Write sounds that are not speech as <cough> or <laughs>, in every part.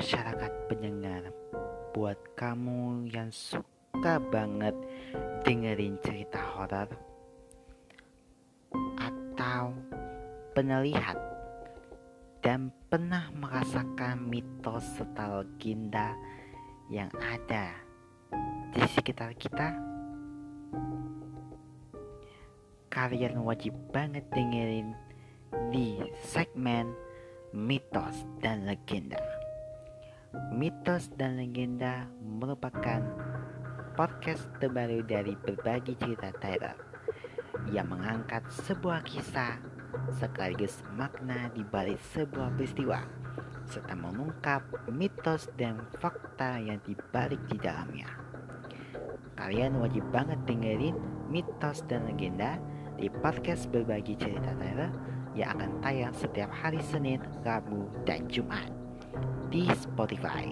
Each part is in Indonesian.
masyarakat pendengar Buat kamu yang suka banget dengerin cerita horor Atau pernah lihat dan pernah merasakan mitos serta legenda yang ada di sekitar kita Kalian wajib banget dengerin di segmen mitos dan legenda Mitos dan Legenda merupakan podcast terbaru dari berbagi cerita Tyler yang mengangkat sebuah kisah sekaligus makna di balik sebuah peristiwa serta mengungkap mitos dan fakta yang dibalik di dalamnya. Kalian wajib banget dengerin mitos dan legenda di podcast berbagi cerita Tyler yang akan tayang setiap hari Senin, Rabu, dan Jumat di Spotify.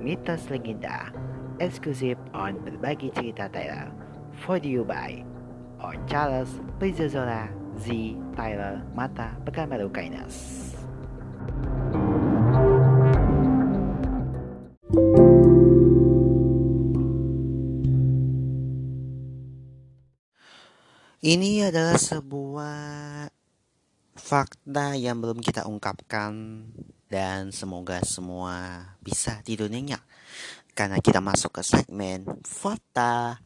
Mitos Legenda eksklusif on berbagi cerita Tyler for you by on Charles Prizozola Z Tyler Mata Pekanbaru Kainas. Ini adalah sebuah fakta yang belum kita ungkapkan dan semoga semua bisa tidur nyenyak karena kita masuk ke segmen fakta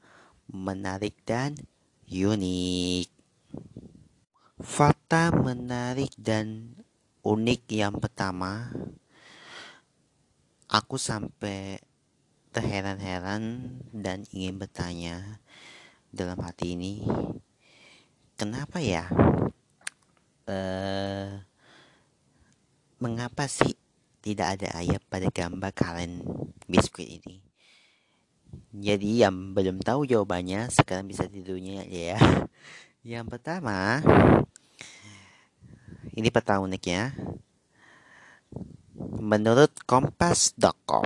menarik dan unik. Fakta menarik dan unik yang pertama, aku sampai terheran-heran dan ingin bertanya dalam hati ini, kenapa ya uh, mengapa sih tidak ada ayat pada gambar kalian biskuit ini? Jadi yang belum tahu jawabannya sekarang bisa tidurnya ya. <laughs> Yang pertama, ini peta uniknya. Menurut kompas.com,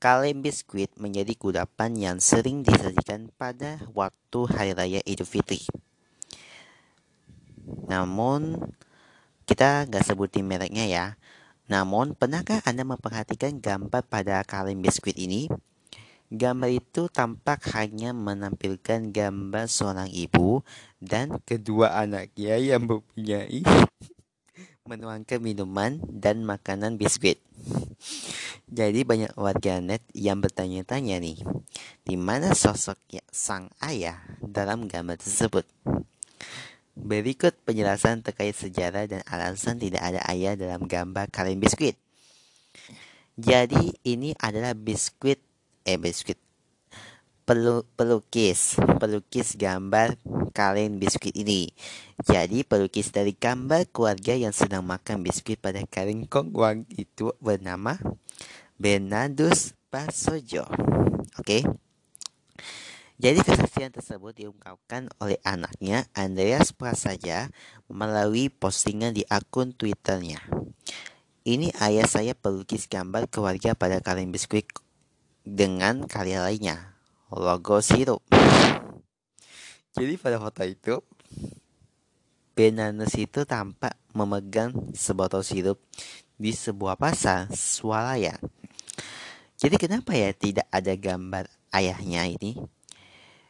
kaleng biskuit menjadi kudapan yang sering disajikan pada waktu Hari Raya Idul Fitri. Namun kita nggak sebutin mereknya ya. Namun pernahkah Anda memperhatikan gambar pada kaleng biskuit ini? Gambar itu tampak hanya menampilkan gambar seorang ibu dan kedua anaknya yang mempunyai <laughs> menuangkan minuman dan makanan biskuit. Jadi banyak warganet yang bertanya-tanya nih, di mana sosok sang ayah dalam gambar tersebut? Berikut penjelasan terkait sejarah dan alasan tidak ada ayah dalam gambar kaleng biskuit. Jadi ini adalah biskuit eh biskuit pelu, pelukis pelukis gambar kaleng biskuit ini. Jadi pelukis dari gambar keluarga yang sedang makan biskuit pada kaleng kongwang itu bernama Bernardus Pasojo. Oke. Okay? Jadi kesaksian tersebut diungkapkan oleh anaknya Andreas Prasaja melalui postingan di akun Twitternya. Ini ayah saya pelukis gambar keluarga pada kaleng biskuit dengan karya lainnya, logo sirup. Jadi pada foto itu, Benanus itu tampak memegang sebotol sirup di sebuah pasar swalayan. Jadi kenapa ya tidak ada gambar ayahnya ini?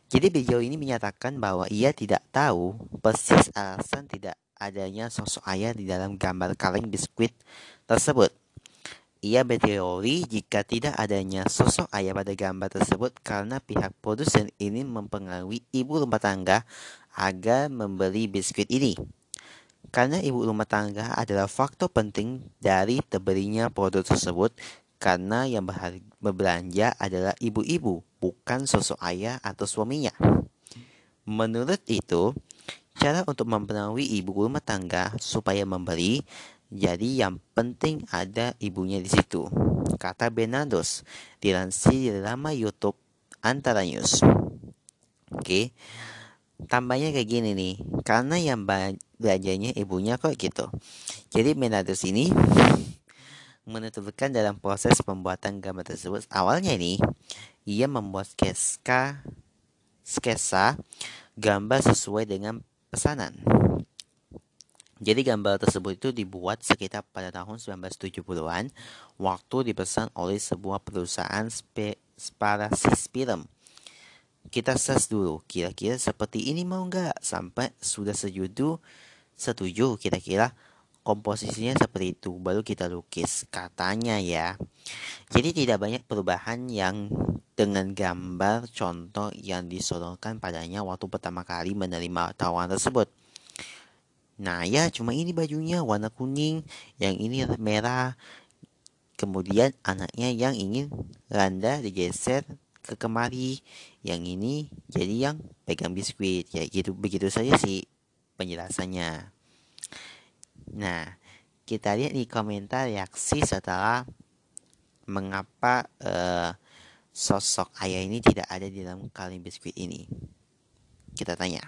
Jadi beliau ini menyatakan bahwa ia tidak tahu persis alasan tidak adanya sosok ayah di dalam gambar kaleng biskuit tersebut. Ia berteori jika tidak adanya sosok ayah pada gambar tersebut karena pihak produsen ini mempengaruhi ibu rumah tangga agar membeli biskuit ini. Karena ibu rumah tangga adalah faktor penting dari terbelinya produk tersebut karena yang berbelanja adalah ibu-ibu, bukan sosok ayah atau suaminya. Menurut itu, cara untuk mempengaruhi ibu rumah tangga supaya membeli, jadi yang penting ada ibunya di situ. Kata Bernardos, dilansir di laman YouTube Antara News. Oke, tambahnya kayak gini nih, karena yang belanjanya ibunya kok gitu. Jadi Bernardos ini menuturkan dalam proses pembuatan gambar tersebut. Awalnya ini, ia membuat sketsa, sketsa gambar sesuai dengan pesanan. Jadi gambar tersebut itu dibuat sekitar pada tahun 1970-an waktu dipesan oleh sebuah perusahaan sparasis film. Kita search dulu, kira-kira seperti ini mau nggak? Sampai sudah setuju, setuju kira-kira komposisinya seperti itu, baru kita lukis. Katanya ya. Jadi tidak banyak perubahan yang dengan gambar contoh yang disodorkan padanya waktu pertama kali menerima tawaran tersebut. Nah ya cuma ini bajunya warna kuning, yang ini merah. Kemudian anaknya yang ingin randa digeser ke kemari, yang ini jadi yang pegang biskuit. Ya gitu begitu saja sih penjelasannya. Nah, kita lihat di komentar reaksi setelah mengapa uh, sosok ayah ini tidak ada di dalam kaleng biskuit ini. Kita tanya.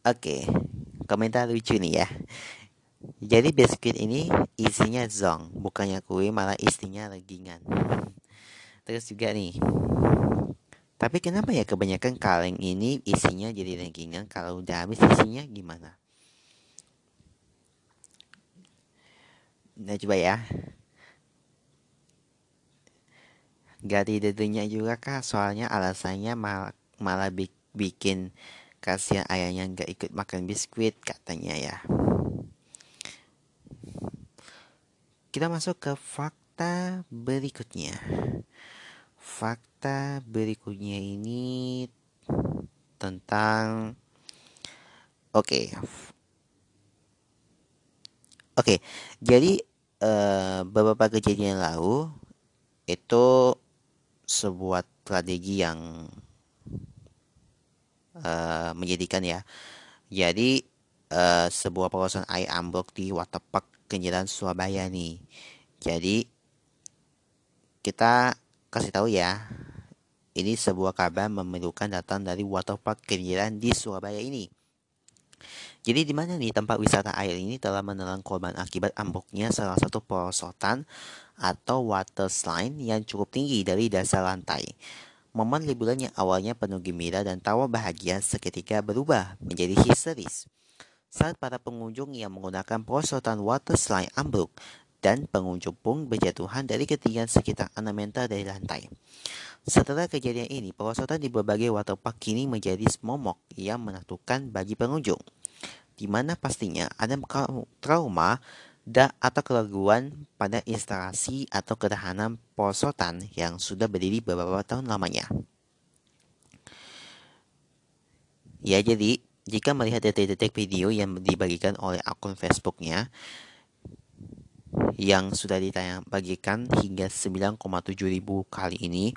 Oke, komentar lucu nih ya. Jadi biskuit ini isinya zong, bukannya kue malah isinya legingan. Terus juga nih. Tapi kenapa ya kebanyakan kaleng ini isinya jadi legingan kalau udah habis isinya gimana? Nah coba ya. Gak tentunya juga kak, soalnya alasannya mal malah bikin Kasihan ayahnya nggak ikut makan biskuit katanya ya. Kita masuk ke fakta berikutnya. Fakta berikutnya ini tentang Oke. Okay. Oke, okay, jadi uh, beberapa kejadian lalu itu sebuah strategi yang uh, menjadikan ya. Jadi uh, sebuah perusahaan air ambruk di Waterpark Kenjeran Surabaya nih. Jadi kita kasih tahu ya. Ini sebuah kabar memerlukan datang dari Waterpark Kenjeran di Surabaya ini. Jadi di mana nih tempat wisata air ini telah menelan korban akibat ambruknya salah satu perosotan atau water slide yang cukup tinggi dari dasar lantai. Momen liburan yang awalnya penuh gembira dan tawa bahagia seketika berubah menjadi histeris. Saat para pengunjung yang menggunakan perosotan water slide ambruk dan pengunjung pun berjatuhan dari ketinggian sekitar 6 meter dari lantai. Setelah kejadian ini, perosotan di berbagai waterpark kini menjadi momok yang menakutkan bagi pengunjung. Di mana pastinya ada trauma da atau keraguan pada instalasi atau ketahanan posotan yang sudah berdiri beberapa tahun lamanya. Ya, jadi jika melihat detik-detik video yang dibagikan oleh akun Facebooknya yang sudah ditayang bagikan hingga 9,7 ribu kali ini,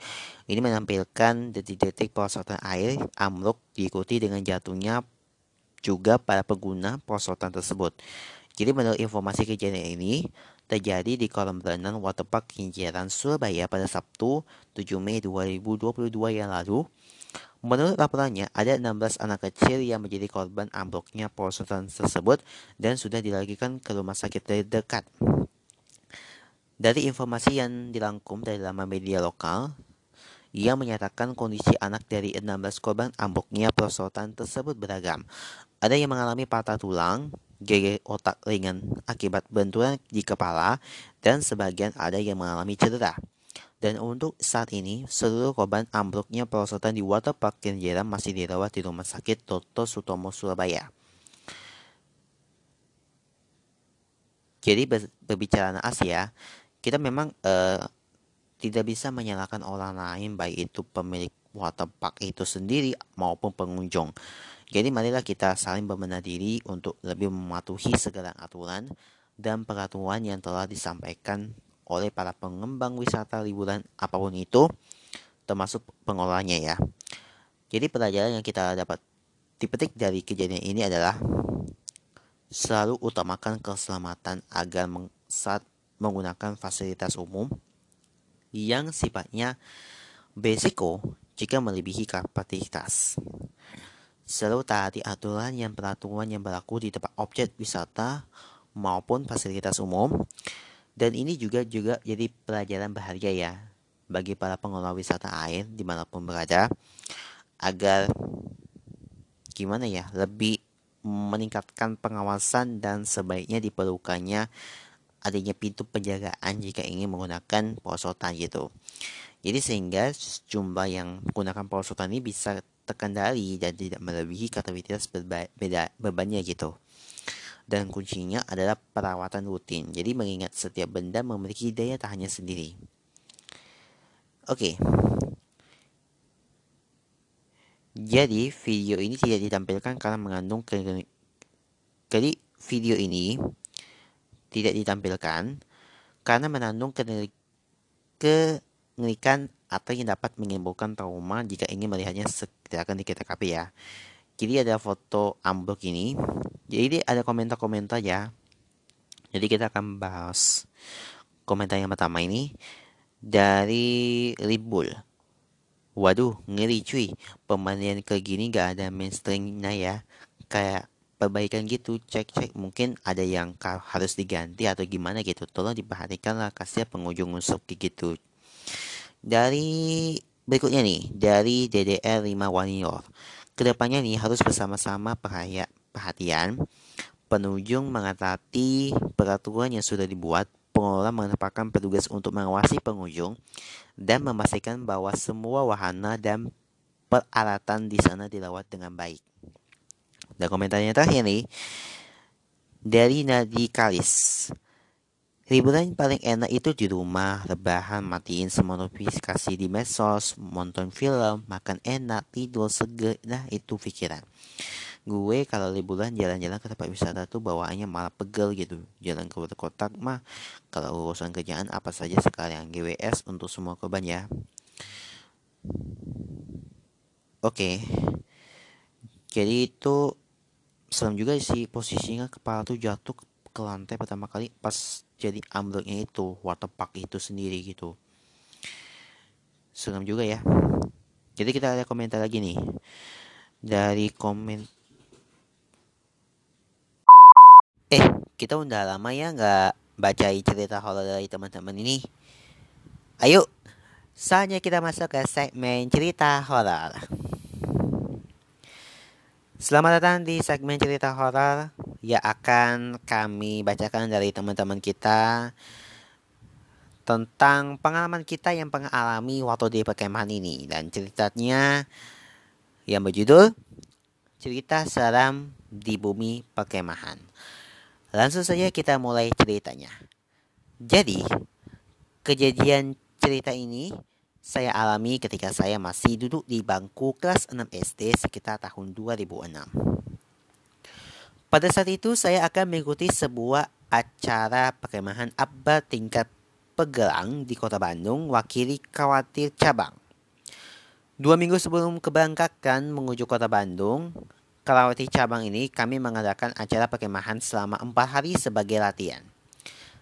ini menampilkan detik-detik perosotan air amruk diikuti dengan jatuhnya juga para pengguna perosotan tersebut. Jadi menurut informasi kejadian ini terjadi di kolam renang Waterpark Kenjeran Surabaya pada Sabtu 7 Mei 2022 yang lalu. Menurut laporannya, ada 16 anak kecil yang menjadi korban ambruknya perosotan tersebut dan sudah dilarikan ke rumah sakit terdekat. Dari informasi yang dirangkum dari laman media lokal, ia menyatakan kondisi anak dari 16 korban ambruknya perosotan tersebut beragam. Ada yang mengalami patah tulang, geger otak ringan akibat benturan di kepala, dan sebagian ada yang mengalami cedera. Dan untuk saat ini, seluruh korban ambruknya perosotan di Waterpark Kenjeran masih dirawat di Rumah Sakit Toto Sutomo Surabaya. Jadi berbicara naas ya, kita memang uh, tidak bisa menyalahkan orang lain baik itu pemilik waterpark itu sendiri maupun pengunjung. Jadi marilah kita saling berbenah diri untuk lebih mematuhi segala aturan dan peraturan yang telah disampaikan oleh para pengembang wisata liburan apa pun itu termasuk pengolahnya ya. Jadi pelajaran yang kita dapat dipetik dari kejadian ini adalah selalu utamakan keselamatan agar saat menggunakan fasilitas umum yang sifatnya berisiko jika melebihi kapasitas. Selalu taati aturan yang peraturan yang berlaku di tempat objek wisata maupun fasilitas umum. Dan ini juga juga jadi pelajaran berharga ya bagi para pengelola wisata air di mana pun berada agar gimana ya lebih meningkatkan pengawasan dan sebaiknya diperlukannya adanya pintu penjagaan jika ingin menggunakan perosotan gitu. Jadi sehingga jumlah yang menggunakan perosotan ini bisa terkendali dan tidak melebihi kapasitas berbeda bebannya gitu. Dan kuncinya adalah perawatan rutin. Jadi mengingat setiap benda memiliki daya tahannya sendiri. Oke. Jadi video ini tidak ditampilkan karena mengandung jadi video ini tidak ditampilkan karena mengandung kengerikan atau yang dapat menimbulkan trauma jika ingin melihatnya akan di TKP ya. Jadi ada foto ambruk ini. Jadi ada komentar-komentar ya. Jadi kita akan bahas komentar yang pertama ini dari Ribul. Waduh, ngeri cuy. Pemandian kayak gini gak ada mainstreamnya ya. Kayak perbaikan gitu cek cek. Mungkin ada yang harus diganti atau gimana gitu. Tolong diperhatikan lah kasih pengunjung unsur gitu. Dari berikutnya nih dari DDR 5 Warrior ke depannya nih harus bersama-sama perhatian. Pengunjung mengatati peraturan yang sudah dibuat pengelola menempatkan petugas untuk mengawasi pengunjung dan memastikan bahwa semua wahana dan peralatan di sana dirawat dengan baik. Dan komentarnya terakhir nih dari Nadi Kalis. Liburan paling enak itu di rumah, rebahan, matiin semua notifikasi di medsos, nonton film, makan enak, tidur seger, nah itu pikiran. Gue kalau liburan jalan-jalan ke tempat wisata tuh bawaannya malah pegel gitu. Jalan ke kotak mah kalau urusan kerjaan apa saja sekalian GWS untuk semua korban ya. Oke. Jadi itu serem juga sih posisinya kepala tuh jatuh ke lantai pertama kali pas jadi ambruknya itu water park itu sendiri gitu. Serem juga ya. Jadi kita ada komentar lagi nih. Dari komen eh kita udah lama ya nggak baca cerita horor dari teman-teman ini. Ayo saatnya kita masuk ke segmen cerita horor Selamat datang di segmen cerita horor yang akan kami bacakan dari teman-teman kita tentang pengalaman kita yang pernah alami waktu di perkemahan ini dan ceritanya yang berjudul Cerita Seram di Bumi Perkemahan. Langsung saja kita mulai ceritanya. Jadi, kejadian cerita ini saya alami ketika saya masih duduk di bangku kelas 6 SD sekitar tahun 2006. Pada saat itu saya akan mengikuti sebuah acara perkemahan abad tingkat pegelang di kota Bandung wakili khawatir cabang. Dua minggu sebelum keberangkatan menuju kota Bandung, Kalawati cabang ini kami mengadakan acara perkemahan selama empat hari sebagai latihan.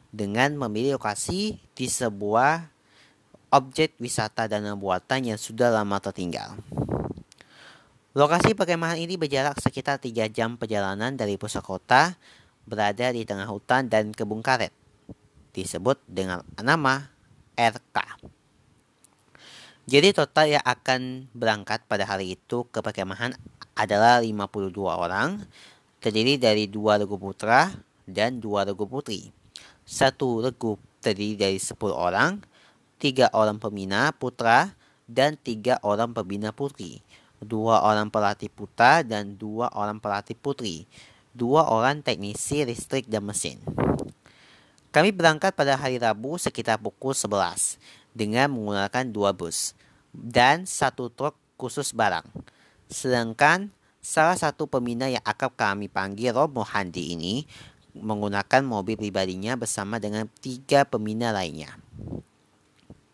Dengan memilih lokasi di sebuah objek wisata dan buatan yang sudah lama tertinggal. Lokasi perkemahan ini berjarak sekitar 3 jam perjalanan dari pusat kota, berada di tengah hutan dan kebun karet. Disebut dengan nama RK. Jadi total yang akan berangkat pada hari itu ke perkemahan adalah 52 orang, terdiri dari dua regu putra dan dua regu putri. Satu regu terdiri dari 10 orang, tiga orang pembina putra dan tiga orang pembina putri, dua orang pelatih putra dan dua orang pelatih putri, dua orang teknisi listrik dan mesin. Kami berangkat pada hari Rabu sekitar pukul 11 dengan menggunakan dua bus dan satu truk khusus barang. Sedangkan salah satu pembina yang akan kami panggil Romo Handi ini menggunakan mobil pribadinya bersama dengan tiga pembina lainnya.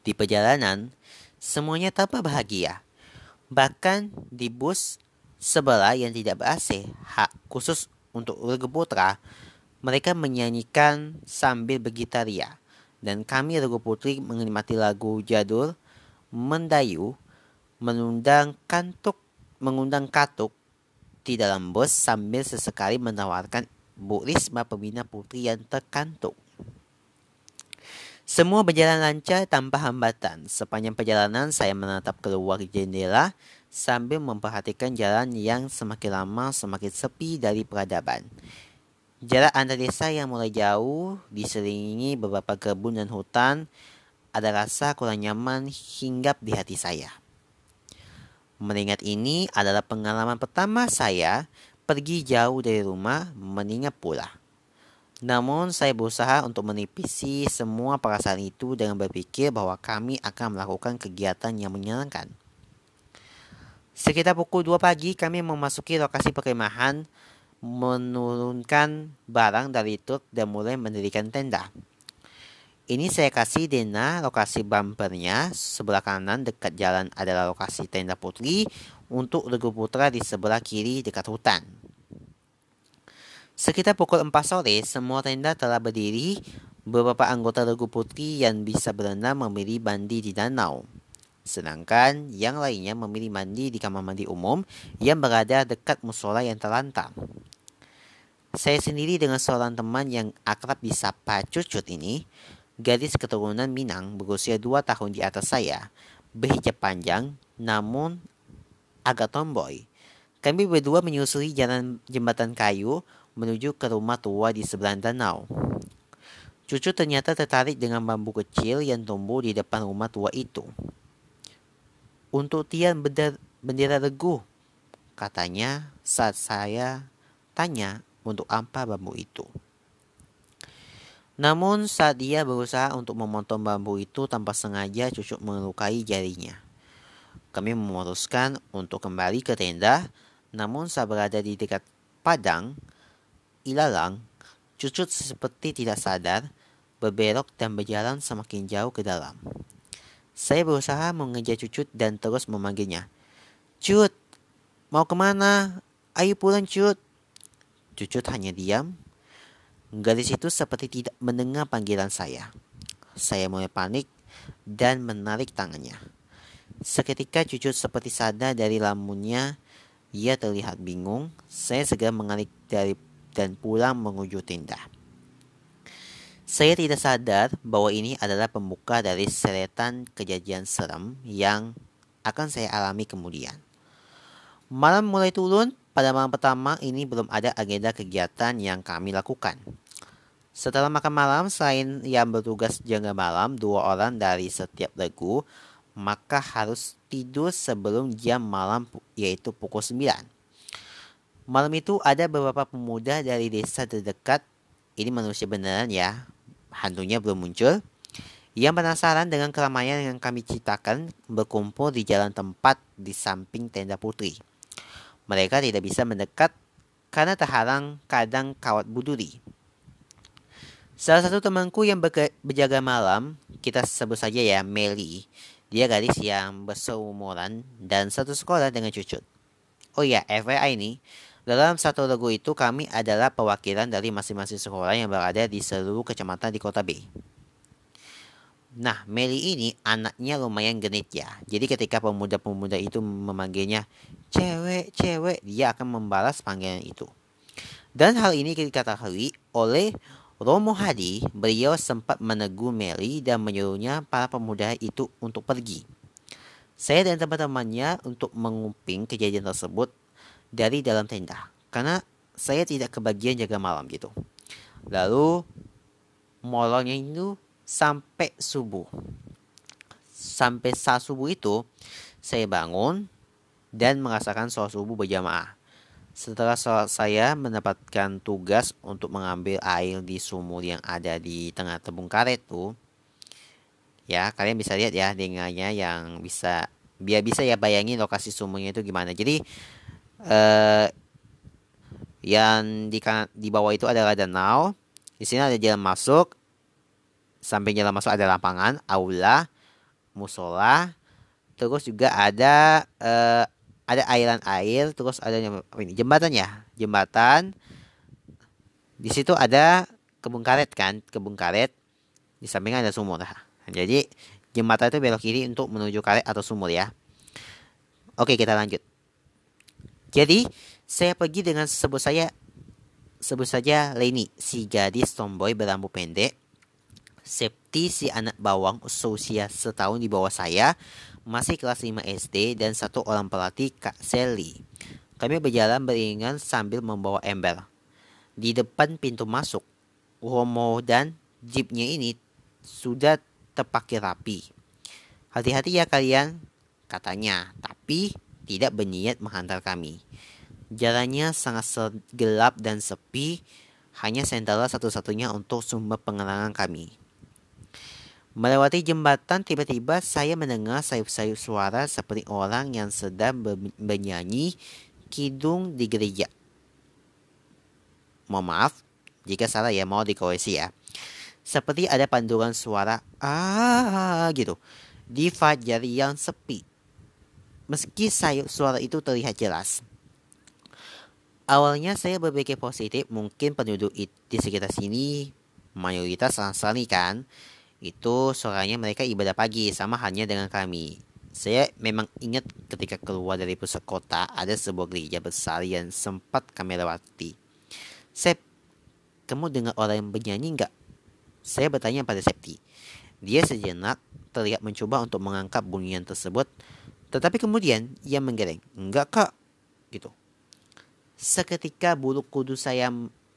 Di perjalanan, semuanya tanpa bahagia. Bahkan di bus sebelah yang tidak ber-AC, hak khusus untuk Regu Putra, mereka menyanyikan sambil bergitaria. Dan kami Regu Putri menikmati lagu jadul Mendayu, mengundang kantuk, mengundang katuk di dalam bus sambil sesekali menawarkan Bu Risma pembina putri yang terkantuk. Semua berjalan lancar tanpa hambatan. Sepanjang perjalanan saya menatap keluar jendela sambil memperhatikan jalan yang semakin lama semakin sepi dari peradaban. Jarak antara desa yang mulai jauh diselingi beberapa kebun dan hutan ada rasa kurang nyaman hinggap di hati saya. Mengingat ini adalah pengalaman pertama saya pergi jauh dari rumah mengingat pula. Namun saya berusaha untuk menipisi semua perasaan itu dengan berpikir bahwa kami akan melakukan kegiatan yang menyenangkan. Sekitar pukul 2 pagi kami memasuki lokasi perkemahan menurunkan barang dari truk dan mulai mendirikan tenda. Ini saya kasih Dena lokasi bumpernya. Sebelah kanan dekat jalan adalah lokasi tenda putri. Untuk Regu Putra di sebelah kiri dekat hutan. Sekitar pukul 4 sore, semua tenda telah berdiri. Beberapa anggota Regu Putri yang bisa berenang memilih mandi di danau. Sedangkan yang lainnya memilih mandi di kamar mandi umum yang berada dekat musola yang terlantar. Saya sendiri dengan seorang teman yang akrab disapa Cucut ini, gadis keturunan Minang berusia dua tahun di atas saya, berhijab panjang, namun agak tomboy. Kami berdua menyusuri jalan jembatan kayu menuju ke rumah tua di seberang danau. Cucu ternyata tertarik dengan bambu kecil yang tumbuh di depan rumah tua itu. Untuk tian bendera regu, katanya saat saya tanya untuk apa bambu itu. Namun saat dia berusaha untuk memotong bambu itu tanpa sengaja cucuk melukai jarinya. Kami memutuskan untuk kembali ke tenda, namun saat berada di dekat padang, ilalang, cucut seperti tidak sadar, berbelok dan berjalan semakin jauh ke dalam. Saya berusaha mengejar cucut dan terus memanggilnya. Cut, mau ke mana? Ayo pulang cut. Cucut hanya diam. Gadis itu seperti tidak mendengar panggilan saya. Saya mulai panik dan menarik tangannya. Seketika Cucut seperti sadar dari lamunnya, ia terlihat bingung. Saya segera mengarik dari dan pulang menuju tenda. Saya tidak sadar bahwa ini adalah pembuka dari seretan kejadian serem yang akan saya alami kemudian. Malam mulai turun, pada malam pertama ini belum ada agenda kegiatan yang kami lakukan. Setelah makan malam, selain yang bertugas jaga malam dua orang dari setiap regu, maka harus tidur sebelum jam malam yaitu pukul 9. Malam itu ada beberapa pemuda dari desa terdekat, ini manusia beneran ya, hantunya belum muncul, yang penasaran dengan keramaian yang kami ciptakan berkumpul di jalan tempat di samping tenda putri. Mereka tidak bisa mendekat karena terhalang kadang kawat buduri. Salah satu temanku yang berjaga malam, kita sebut saja ya Meli. Dia gadis yang berseumuran dan satu sekolah dengan Cucut. Oh ya, FYI ini, dalam satu lagu itu kami adalah perwakilan dari masing-masing sekolah yang berada di seluruh kecamatan di kota B. Nah, Meli ini anaknya lumayan genit ya. Jadi ketika pemuda-pemuda itu memanggilnya cewek, cewek, dia akan membalas panggilan itu. Dan hal ini diketahui oleh Romo Hadi, beliau sempat menegur Meli dan menyuruhnya para pemuda itu untuk pergi. Saya dan teman-temannya untuk menguping kejadian tersebut dari dalam tenda. Karena saya tidak kebagian jaga malam gitu. Lalu molongnya itu sampai subuh. Sampai saat subuh itu, saya bangun dan merasakan sholat subuh berjamaah. Setelah sholat saya mendapatkan tugas untuk mengambil air di sumur yang ada di tengah tebung karet tuh. Ya, kalian bisa lihat ya dengannya yang bisa biar bisa ya bayangin lokasi sumurnya itu gimana. Jadi eh yang di di bawah itu adalah danau. Di sini ada jalan masuk samping jalan masuk ada lapangan, aula, musola, terus juga ada uh, ada airan air, terus ada jembatan ya, jembatan. Di situ ada kebun karet kan, kebun karet. Di sampingnya ada sumur. Jadi jembatan itu belok kiri untuk menuju karet atau sumur ya. Oke, kita lanjut. Jadi, saya pergi dengan sebut saya sebut saja Leni, si gadis tomboy berambut pendek Septi si anak bawang seusia setahun di bawah saya masih kelas 5 SD dan satu orang pelatih Kak Sally. Kami berjalan beringan sambil membawa ember. Di depan pintu masuk, Romo dan jeepnya ini sudah terpakai rapi. Hati-hati ya kalian, katanya, tapi tidak berniat menghantar kami. Jalannya sangat gelap dan sepi, hanya sentral satu-satunya untuk sumber penerangan kami. Melewati jembatan, tiba-tiba saya mendengar sayup-sayup suara seperti orang yang sedang bernyanyi kidung di gereja. Mohon maaf, jika salah ya mau dikoreksi ya. Seperti ada panduran suara ah gitu di fajar yang sepi. Meski sayup suara itu terlihat jelas. Awalnya saya berpikir positif, mungkin penduduk di sekitar sini mayoritas Nasrani kan itu suaranya mereka ibadah pagi sama halnya dengan kami. Saya memang ingat ketika keluar dari pusat kota ada sebuah gereja besar yang sempat kami lewati. Sep, kamu dengar orang yang bernyanyi enggak? Saya bertanya pada Septi. Dia sejenak terlihat mencoba untuk mengangkat bunyian tersebut, tetapi kemudian ia menggeleng. Enggak kak, gitu. Seketika bulu kudus saya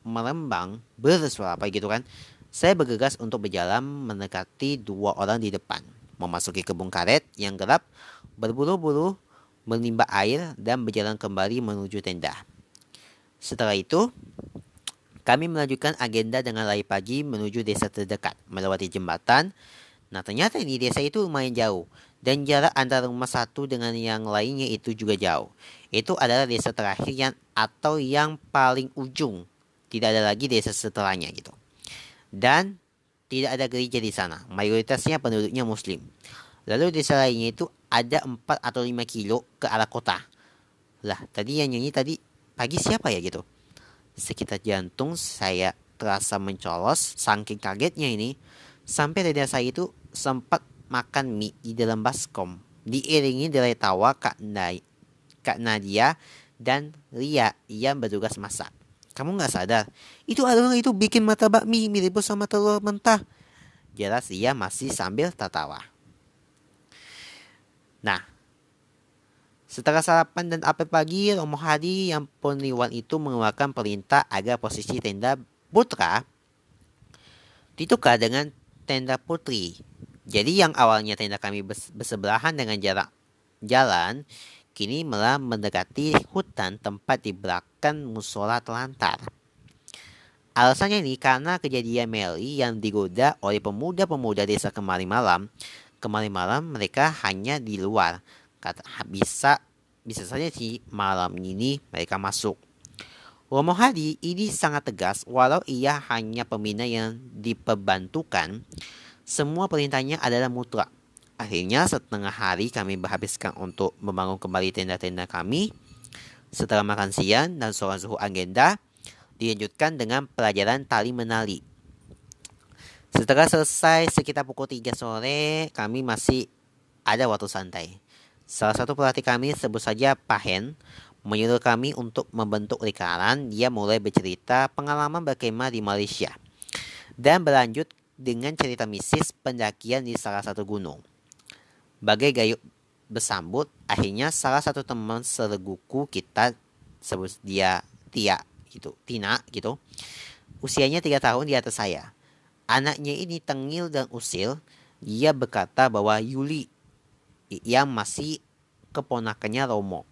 merembang bersuara apa gitu kan. Saya bergegas untuk berjalan mendekati dua orang di depan, memasuki kebun karet yang gelap, berburu-buru, menimba air, dan berjalan kembali menuju tenda. Setelah itu, kami melanjutkan agenda dengan lari pagi menuju desa terdekat, melewati jembatan. Nah ternyata ini desa itu lumayan jauh, dan jarak antara rumah satu dengan yang lainnya itu juga jauh. Itu adalah desa terakhir yang atau yang paling ujung. Tidak ada lagi desa setelahnya gitu dan tidak ada gereja di sana. Mayoritasnya penduduknya muslim. Lalu desa lainnya itu ada 4 atau 5 kilo ke arah kota. Lah, tadi yang nyanyi tadi pagi siapa ya gitu? Sekitar jantung saya terasa mencolos saking kagetnya ini. Sampai dada saya itu sempat makan mie di dalam baskom. Diiringi dari tawa Kak, Kak Nadia dan Ria yang bertugas masak. Kamu nggak sadar? Itu adalah itu bikin mata bakmi mirip sama telur mentah. Jelas ia masih sambil tertawa. Nah, setelah sarapan dan apel pagi, Romo Hadi yang peniwan itu mengeluarkan perintah agar posisi tenda putra ditukar dengan tenda putri. Jadi yang awalnya tenda kami bersebelahan dengan jarak jalan, kini malah mendekati hutan tempat di belakang musola telantar. Alasannya ini karena kejadian Meli yang digoda oleh pemuda-pemuda desa kemarin malam. Kemarin malam mereka hanya di luar. Kata bisa bisa saja sih malam ini mereka masuk. Romo Hadi ini sangat tegas walau ia hanya pembina yang diperbantukan. Semua perintahnya adalah mutlak Akhirnya setengah hari kami berhabiskan untuk membangun kembali tenda-tenda kami. Setelah makan siang dan sholat suhu agenda, dilanjutkan dengan pelajaran tali menali. Setelah selesai sekitar pukul 3 sore, kami masih ada waktu santai. Salah satu pelatih kami, sebut saja Pahen, menyuruh kami untuk membentuk lingkaran. Dia mulai bercerita pengalaman berkemah di Malaysia. Dan berlanjut dengan cerita misis pendakian di salah satu gunung. Bagai gayuk bersambut, akhirnya salah satu teman seleguku kita sebut dia Tia gitu, Tina gitu. Usianya tiga tahun di atas saya. Anaknya ini tengil dan usil. Dia berkata bahwa Yuli yang masih keponakannya Romo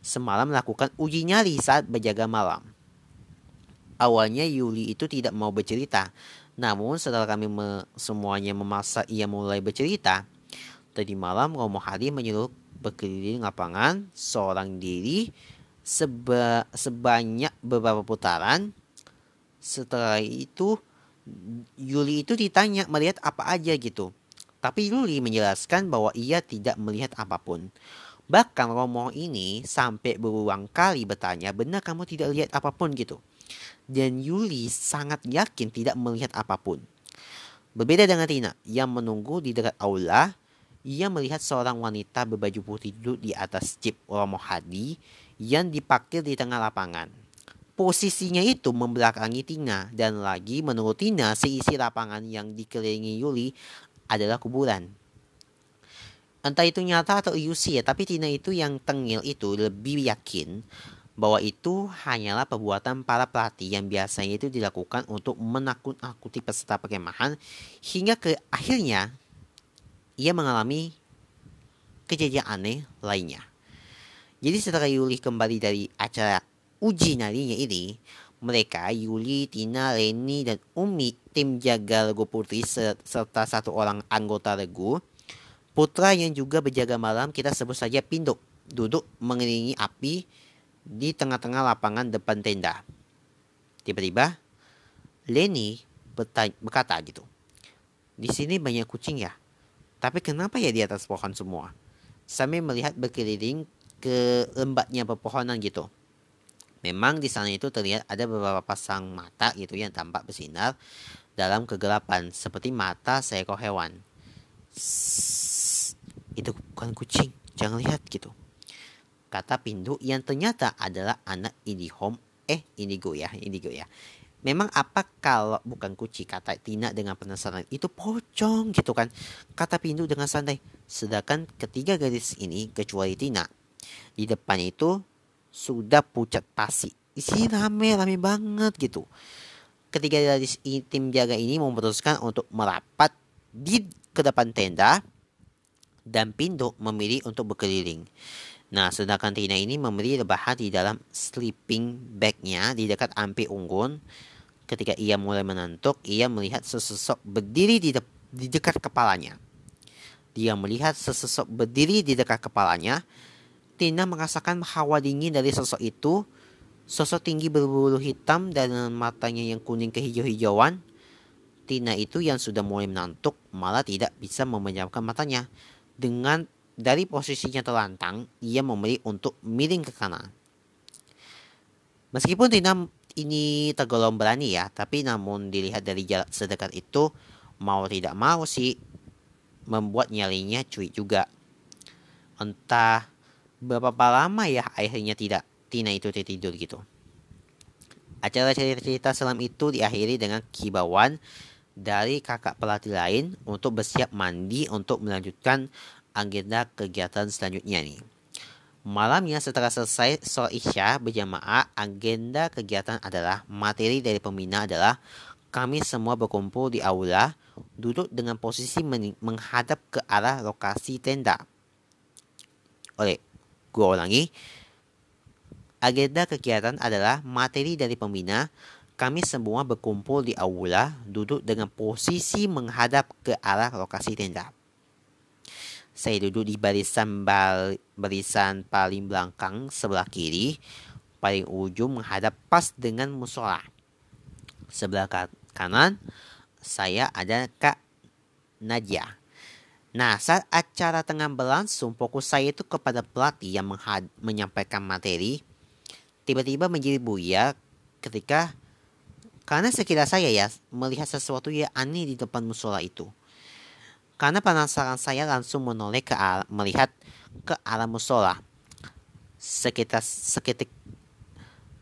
semalam melakukan uji nyali saat berjaga malam. Awalnya Yuli itu tidak mau bercerita, namun setelah kami me semuanya memaksa ia mulai bercerita, Tadi malam Romo Hari menyuruh berkeliling lapangan seorang diri seba, sebanyak beberapa putaran. Setelah itu Yuli itu ditanya melihat apa aja gitu. Tapi Yuli menjelaskan bahwa ia tidak melihat apa pun. Bahkan Romo ini sampai berulang kali bertanya, benar kamu tidak lihat apa pun gitu. Dan Yuli sangat yakin tidak melihat apa pun. Berbeda dengan Tina yang menunggu di dekat aula ia melihat seorang wanita berbaju putih duduk di atas jeep Romo Hadi yang diparkir di tengah lapangan. Posisinya itu membelakangi Tina dan lagi menurut Tina seisi lapangan yang dikelilingi Yuli adalah kuburan. entah itu nyata atau ilusi ya, tapi Tina itu yang tengil itu lebih yakin bahwa itu hanyalah perbuatan para pelatih yang biasanya itu dilakukan untuk menakut-nakuti peserta perkemahan hingga ke akhirnya ia mengalami kejadian aneh lainnya. Jadi setelah Yuli kembali dari acara uji narinya ini, mereka, Yuli, Tina, Leni, dan Umi, tim jaga Regu Putri, serta satu orang anggota Regu, putra yang juga berjaga malam, kita sebut saja Pindo, duduk mengelilingi api di tengah-tengah lapangan depan tenda. Tiba-tiba, Lenny berkata gitu. Di sini banyak kucing ya. Tapi kenapa ya di atas pohon semua? Sambil melihat berkeliling ke lembaknya pepohonan gitu. Memang di sana itu terlihat ada beberapa pasang mata gitu yang tampak bersinar dalam kegelapan seperti mata seekor hewan. Itu bukan kucing, jangan lihat gitu kata Pindu yang ternyata adalah anak Indihome eh Indigo ya Indigo ya. Memang apa kalau bukan kucing kata Tina dengan penasaran itu pocong gitu kan. Kata Pindu dengan santai sedangkan ketiga gadis ini kecuali Tina di depan itu sudah pucat pasi. Isi rame rame banget gitu. Ketiga gadis tim jaga ini memutuskan untuk merapat di ke depan tenda dan Pindu memilih untuk berkeliling Nah, sedangkan Tina ini membeli rebahan di dalam sleeping bagnya di dekat ampi unggun. Ketika ia mulai mengantuk, ia melihat sesosok berdiri di, de di dekat kepalanya. Dia melihat sesosok berdiri di dekat kepalanya. Tina merasakan hawa dingin dari sosok itu. Sosok tinggi berbulu hitam dan matanya yang kuning kehijau-hijauan. Tina itu yang sudah mulai mengantuk malah tidak bisa memejamkan matanya. Dengan dari posisinya terlantang, ia memilih untuk miring ke kanan. Meskipun Tina ini tergolong berani ya, tapi namun dilihat dari jarak sedekat itu, mau tidak mau sih membuat nyalinya cuy juga. Entah berapa lama ya akhirnya tidak Tina itu tertidur gitu. Acara cerita-cerita selam itu diakhiri dengan kibauan dari kakak pelatih lain untuk bersiap mandi untuk melanjutkan agenda kegiatan selanjutnya nih. Malamnya setelah selesai sholat isya berjamaah, agenda kegiatan adalah materi dari pembina adalah kami semua berkumpul di aula, duduk dengan posisi menghadap ke arah lokasi tenda. Oleh, gue ulangi. Agenda kegiatan adalah materi dari pembina, kami semua berkumpul di aula, duduk dengan posisi menghadap ke arah lokasi tenda. Saya duduk di barisan bal barisan paling belakang sebelah kiri, paling ujung menghadap pas dengan musola. Sebelah kanan saya ada Kak Nadia. Nah, saat acara tengah berlangsung, fokus saya itu kepada pelatih yang menyampaikan materi. Tiba-tiba menjadi buya ketika karena sekitar saya ya melihat sesuatu yang aneh di depan musola itu. Karena penasaran saya langsung menoleh ke arah, melihat ke arah musola. Sekitar seketik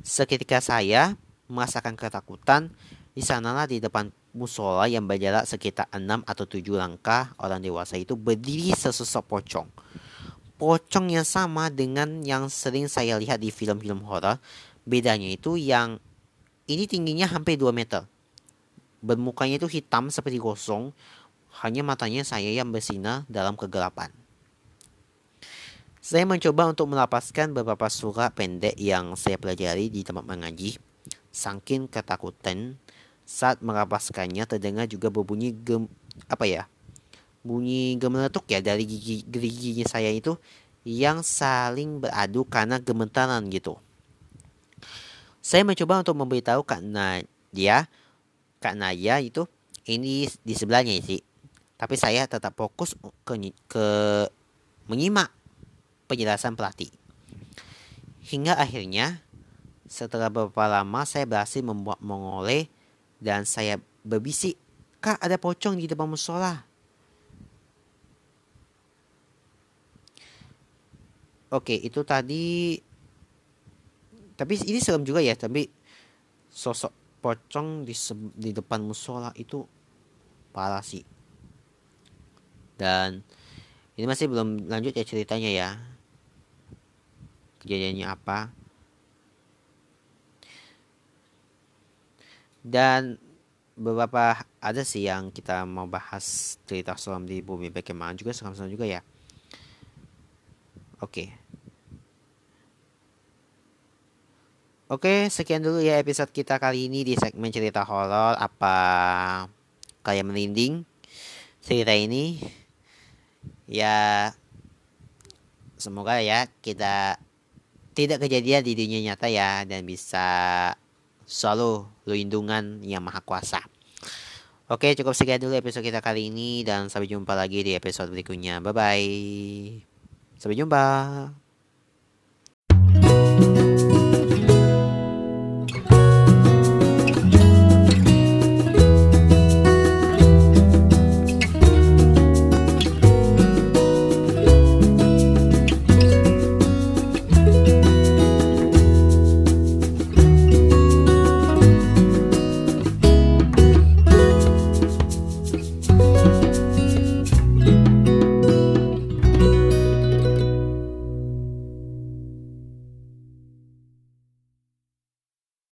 seketika saya merasakan ketakutan. Di sanalah di depan musola yang berjarak sekitar 6 atau 7 langkah orang dewasa itu berdiri sesosok pocong. Pocong yang sama dengan yang sering saya lihat di film-film horor. Bedanya itu yang ini tingginya hampir 2 meter. Bermukanya itu hitam seperti gosong, hanya matanya saya yang bersinar dalam kegelapan. Saya mencoba untuk melapaskan beberapa surat pendek yang saya pelajari di tempat mengaji. Saking ketakutan saat melapaskannya terdengar juga berbunyi gem apa ya? Bunyi gemeletuk ya dari gigi giginya saya itu yang saling beradu karena gemetaran gitu. Saya mencoba untuk memberitahu Kak Nadia, Kak Naya itu ini di sebelahnya sih tapi saya tetap fokus ke, ke menyimak penjelasan pelatih. Hingga akhirnya setelah beberapa lama saya berhasil membuat mengoleh dan saya berbisik, Kak ada pocong di depan musola. Oke, itu tadi tapi ini serem juga ya, tapi sosok pocong di di depan musola itu parah sih dan ini masih belum lanjut ya ceritanya ya kejadiannya apa dan beberapa ada sih yang kita mau bahas cerita selam di bumi bagaimana juga seram-seram juga ya oke Oke, sekian dulu ya episode kita kali ini di segmen cerita horor. Apa kalian merinding cerita ini? ya semoga ya kita tidak kejadian di dunia nyata ya dan bisa selalu lindungan yang maha kuasa. Oke cukup sekian dulu episode kita kali ini dan sampai jumpa lagi di episode berikutnya. Bye bye. Sampai jumpa.